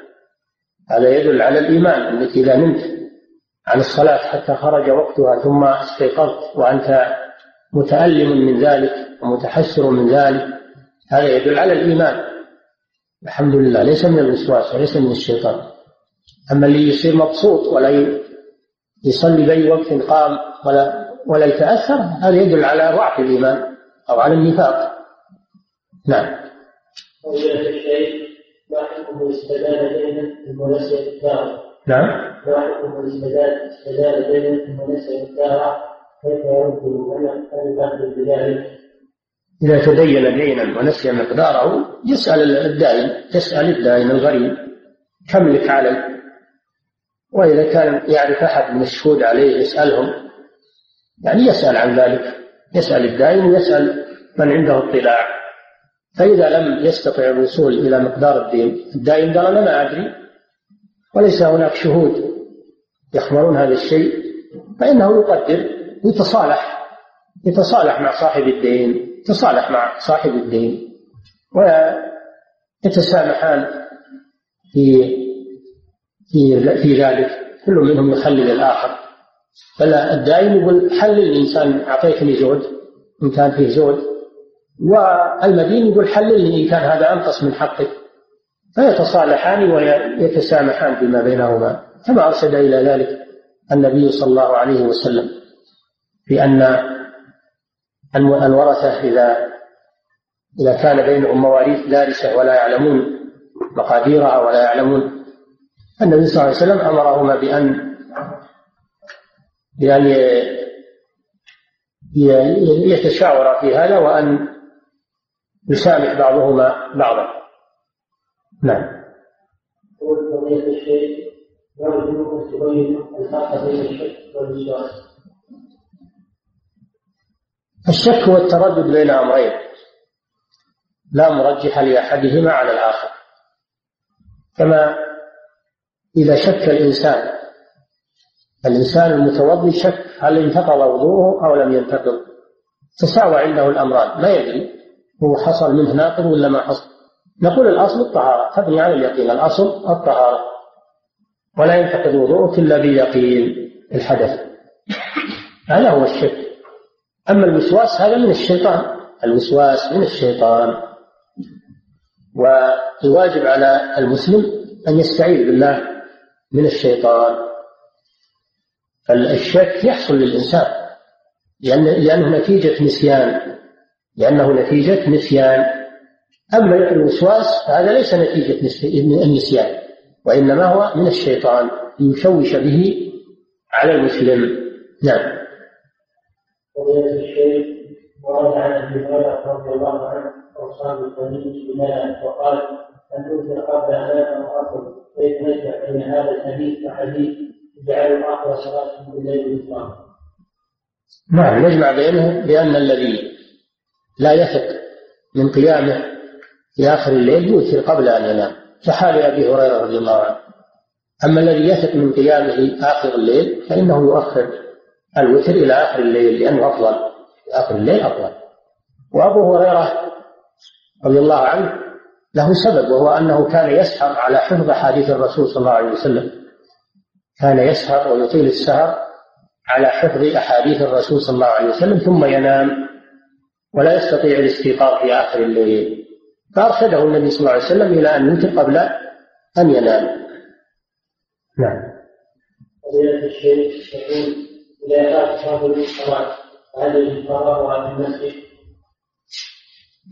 هذا يدل على الإيمان أنك إذا نمت عن الصلاة حتى خرج وقتها ثم استيقظت وأنت متألم من ذلك ومتحسر من ذلك. هذا يدل على الإيمان. الحمد لله ليس من الوسواس وليس من الشيطان. أما اللي يصير مبسوط ولا يصلي بأي وقت قام ولا ولا يتأثر هذا يدل على ضعف الإيمان أو على النفاق. نعم. ما حكم الاستدانة دينا ثم نسي الدار؟ نعم. ما حكم الاستدانة دينا ثم نسي الدار. إذا تدين دينا ونسي مقداره يسأل الدائن يسأل الدائن الغريب كم لك علي؟ وإذا كان يعرف أحد من الشهود عليه يسألهم. يعني يسأل عن ذلك. يسأل الدائن ويسأل من عنده اطلاع. فإذا لم يستطع الوصول إلى مقدار الدين الدائن قال أنا ما أدري وليس هناك شهود يخبرون هذا الشيء فإنه يقدر. يتصالح يتصالح مع صاحب الدين يتصالح مع صاحب الدين ويتسامحان في في في ذلك كل منهم يخلل الآخر. فلا الدائم يقول حلل الإنسان أعطيتني زود إن كان فيه زود. والمدين يقول حللني إن كان هذا أنقص من حقك فيتصالحان ويتسامحان فيما بينهما كما أرشد إلى ذلك النبي صلى الله عليه وسلم. بأن الورثة إذا إذا كان بينهم مواريث دارسة ولا يعلمون مقاديرها ولا يعلمون. النبي صلى الله عليه وسلم أمرهما بأن بأن يتشاورا في هذا وأن يسامح بعضهما بعضا. نعم. قول فضيلة الشيخ يرجو أن تبين الفرق بين الشك هو التردد بين أمرين. لا مرجح لأحدهما على الآخر. كما إذا شك الإنسان الإنسان المتوضي شك هل انتقض وضوءه أو لم ينتقض. تساوى عنده الأمران ما يدري هو حصل منه ناقض ولا ما حصل. نقول الأصل الطهارة تبني على اليقين. الأصل الطهارة. ولا ينتقض وضوءك إلا بيقين الحدث. هذا هو الشك. أما الوسواس هذا من الشيطان. الوسواس من الشيطان. والواجب على المسلم أن يستعيذ بالله من الشيطان. فالشك يحصل للإنسان لأن لأنه نتيجة نسيان لأنه نتيجة نسيان. أما الوسواس فهذا ليس نتيجة النسيان وإنما هو من الشيطان ليشوش به على المسلم. نعم. ورد عن أبي هريرة رضي الله عنه اوصى بالخليل بمال وقال ان توثر قبل ان واكل كيف نجمع بين هذا الحديث وحديث اجعلوا اخر صلاتكم بالليل والنهار؟ نعم نجمع بينه بأن الذي لا يثق من قيامه في آخر الليل يوتر قبل أن ينام كحال أبي هريرة رضي الله عنه. أما الذي يثق من قيامه آخر الليل فإنه يؤخر الوتر إلى آخر الليل لأنه أفضل آخر الليل أفضل وأبو هريرة رضي الله عنه له سبب وهو أنه كان يسهر على حفظ أحاديث الرسول صلى الله عليه وسلم. كان يسهر ويطيل السهر على حفظ أحاديث الرسول صلى الله عليه وسلم ثم ينام ولا يستطيع الاستيقاظ في آخر الليل. فأرشده النبي صلى الله عليه وسلم إلى أن يوتر قبل أن ينام. نعم. فضيلة الشيخ يقول إذا فات الصلاة هل في المسجد؟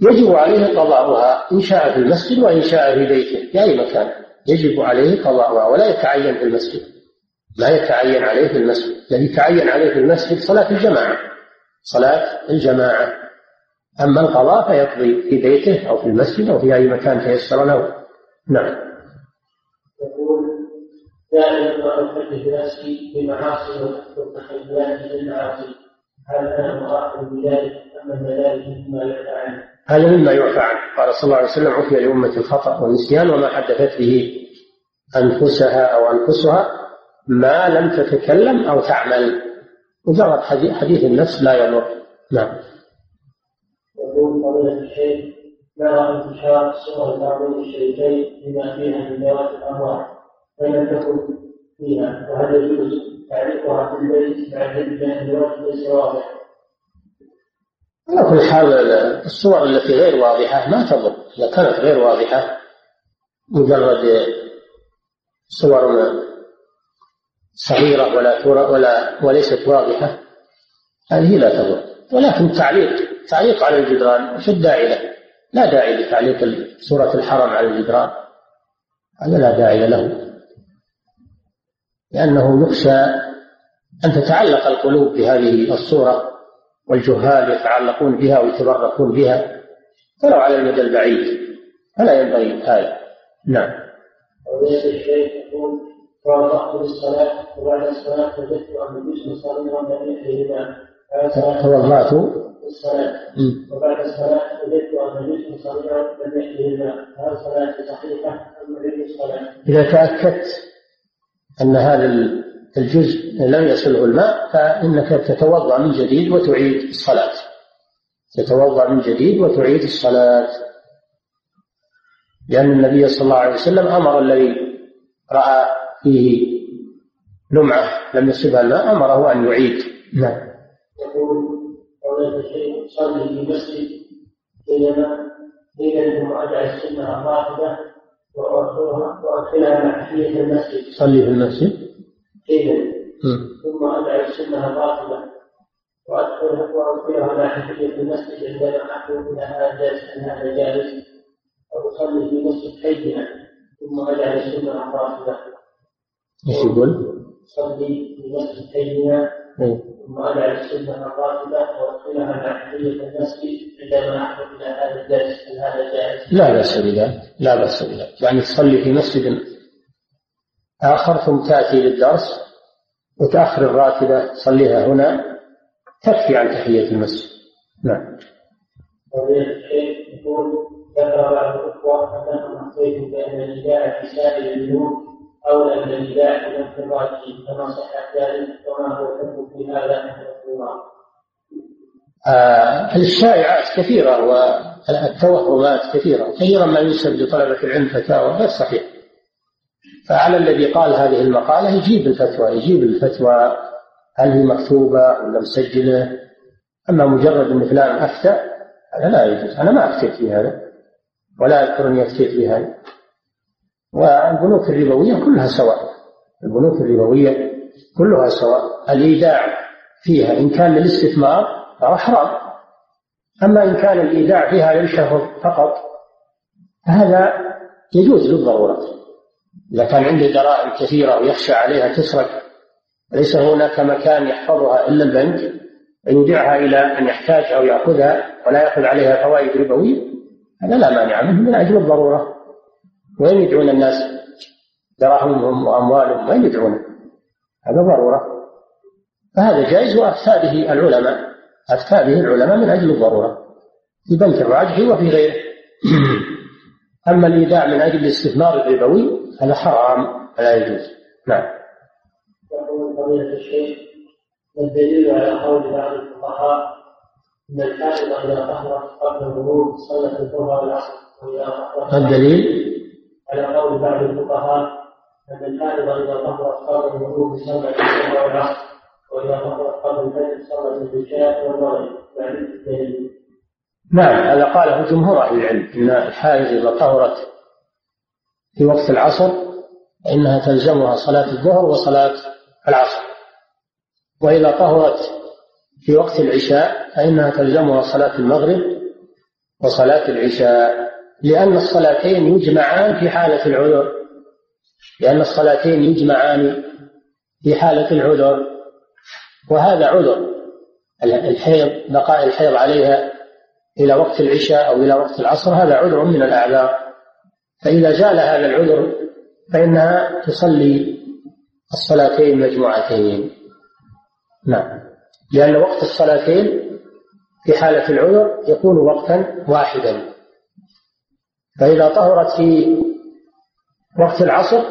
يجب عليه قضاؤها إن شاء في المسجد وإن شاء في بيته في أي مكان يجب عليه قضاؤها ولا يتعين في المسجد. لا يتعين عليه في المسجد الذي يتعين عليه في المسجد صلاة الجماعة صلاة الجماعة. أما القضاء فيقضي في بيته أو في المسجد أو في أي مكان تيسر له. نعم. يقول دائما ما أحدث نفسي بمعاصي والتخيلات للمعاصي بذلك مما يعفى عنه؟ هذا مما يعفى عنه. قال صلى الله عليه وسلم عفي لأمة الخطأ والنسيان وما حدثت به أنفسها أو أنفسها ما لم تتكلم أو تعمل. مجرد حديث النفس لا يضر. نعم. يقول فضيلة الشيخ نرى انتشار صور تعظيم الشريكين بما فيها من ذوات الأموال؟ فلم تكن فيها وهل يجوز تعريفها في البيت بعد الوقت ليس واضح على كل حال الصور التي غير واضحة ما تضر. إذا كانت غير واضحة مجرد صور صغيرة ولا ولا وليست واضحة هذه لا تضر. ولكن تعليق تعليق على الجدران وش الداعي له؟ لا داعي لتعليق سورة الحرم على الجدران. هذا لا داعي له. لأنه يخشى أن تتعلق القلوب بهذه الصورة والجهال يتعلقون بها ويتبركون بها. ولو على المدى البعيد فلا ينبغي هذا نعم. وليس الشيخ يقول توضأت للصلاة وبعد الصلاة وجدت أن الجسم صغيرا لم يحيي توضأت الصلاة وبعد الصلاة وجدت أن الجسم صغيرا لم يحيي الماء هل صلاتي صحيحة أم أعيد الصلاة؟ إذا تأكدت أن هذا الجزء لم يصله الماء فإنك تتوضأ من جديد وتعيد الصلاة. تتوضأ من جديد وتعيد الصلاة. لأن النبي صلى الله عليه وسلم أمر الذي رأى فيه لمعة لم يصبها الماء أمره أن يعيد. نعم. يقول صلي في المسجد بينما بين مراجعة السنة الراتبة وأدخلها تحية المسجد. صلي في المسجد. إذا ثم أدعي السنة الراتبة وأدخلها وأدخلها مع تحية المسجد عندما إلى هذا جالس أن هذا جالس أو أصلي في مسجد حينا. ثم أدعي السنة الراتبة إيش يقول؟ صلي في مسجد حينا. ثم أدعي السنة الراتبة وأدخلها مع تحية المسجد عندما أحكم إلى هذا الجالس أن هذا جالس لا بأس بذلك لا بأس بذلك. يعني تصلي في مسجد آخر ثم تأتي للدرس وتأخر الراتبة تصليها هنا تكفي عن تحية المسجد. نعم. يقول ذكر بعض الإخوة أنهم أفتيت بأن النداء في سائر الذنوب من النداء في انفراده كما صح ذلك وما هو الحكم في هذا من آه الشائعات كثيرة والتوهمات كثيرة. كثيرا ما ينسب لطلبة العلم فتاوى غير صحيح. فعلى الذي قال هذه المقالة يجيب الفتوى يجيب الفتوى هل هي مكتوبة ولا مسجلة. أما مجرد أن فلان أفتى هذا لا يجوز. أنا ما أفتيت في هذا ولا أذكر أني أفتيت في هذا. والبنوك الربوية كلها سواء. البنوك الربوية كلها سواء. الإيداع فيها إن كان للاستثمار فهو حرام. أما إن كان الإيداع فيها للشهر فقط فهذا يجوز للضرورة. إذا كان عنده دراهم كثيرة ويخشى عليها تسرق ليس هناك مكان يحفظها إلا البنك يودعها إلى أن يحتاجها أو يأخذها ولا يأخذ عليها فوائد ربوية هذا لا مانع منه من أجل الضرورة. وين يدعون الناس؟ دراهمهم وأموالهم وين يدعون؟ هذا ضرورة. فهذا جائز وأفتى به العلماء. أفتى به العلماء من أجل الضرورة. في بنك الراجح وفي غيره. أما الإيداع من أجل الاستثمار الربوي هذا حرام فلا يجوز. نعم. يقول فضيلة الشيخ والدليل على قول بعض الفقهاء إن الحائض إذا طهرت قبل الغروب صلت الظهر والعصر الدليل؟ على قول بعض الفقهاء أن الحائض اذا طهرت قبل الغروب صلت الظهر والعصر وإذا طهرت قبل الفجر صلت العشاء والمغرب يعني الدليل. نعم هذا قاله جمهور أهل العلم ان الحائض اذا طهرت في وقت العصر فانها تلزمها صلاة الظهر وصلاة العصر. وإذا طهرت في وقت العشاء فإنها تلزمها صلاة المغرب وصلاة العشاء. لأن الصلاتين يجمعان في حالة العذر. لأن الصلاتين يجمعان في حالة العذر. وهذا عذر. الحيض بقاء الحيض عليها إلى وقت العشاء أو إلى وقت العصر هذا عذر من الأعذار. فإذا زال هذا العذر فإنها تصلي الصلاتين مجموعتين. نعم. لأن وقت الصلاتين في حالة العذر يكون وقتا واحدا. فإذا طهرت في وقت العصر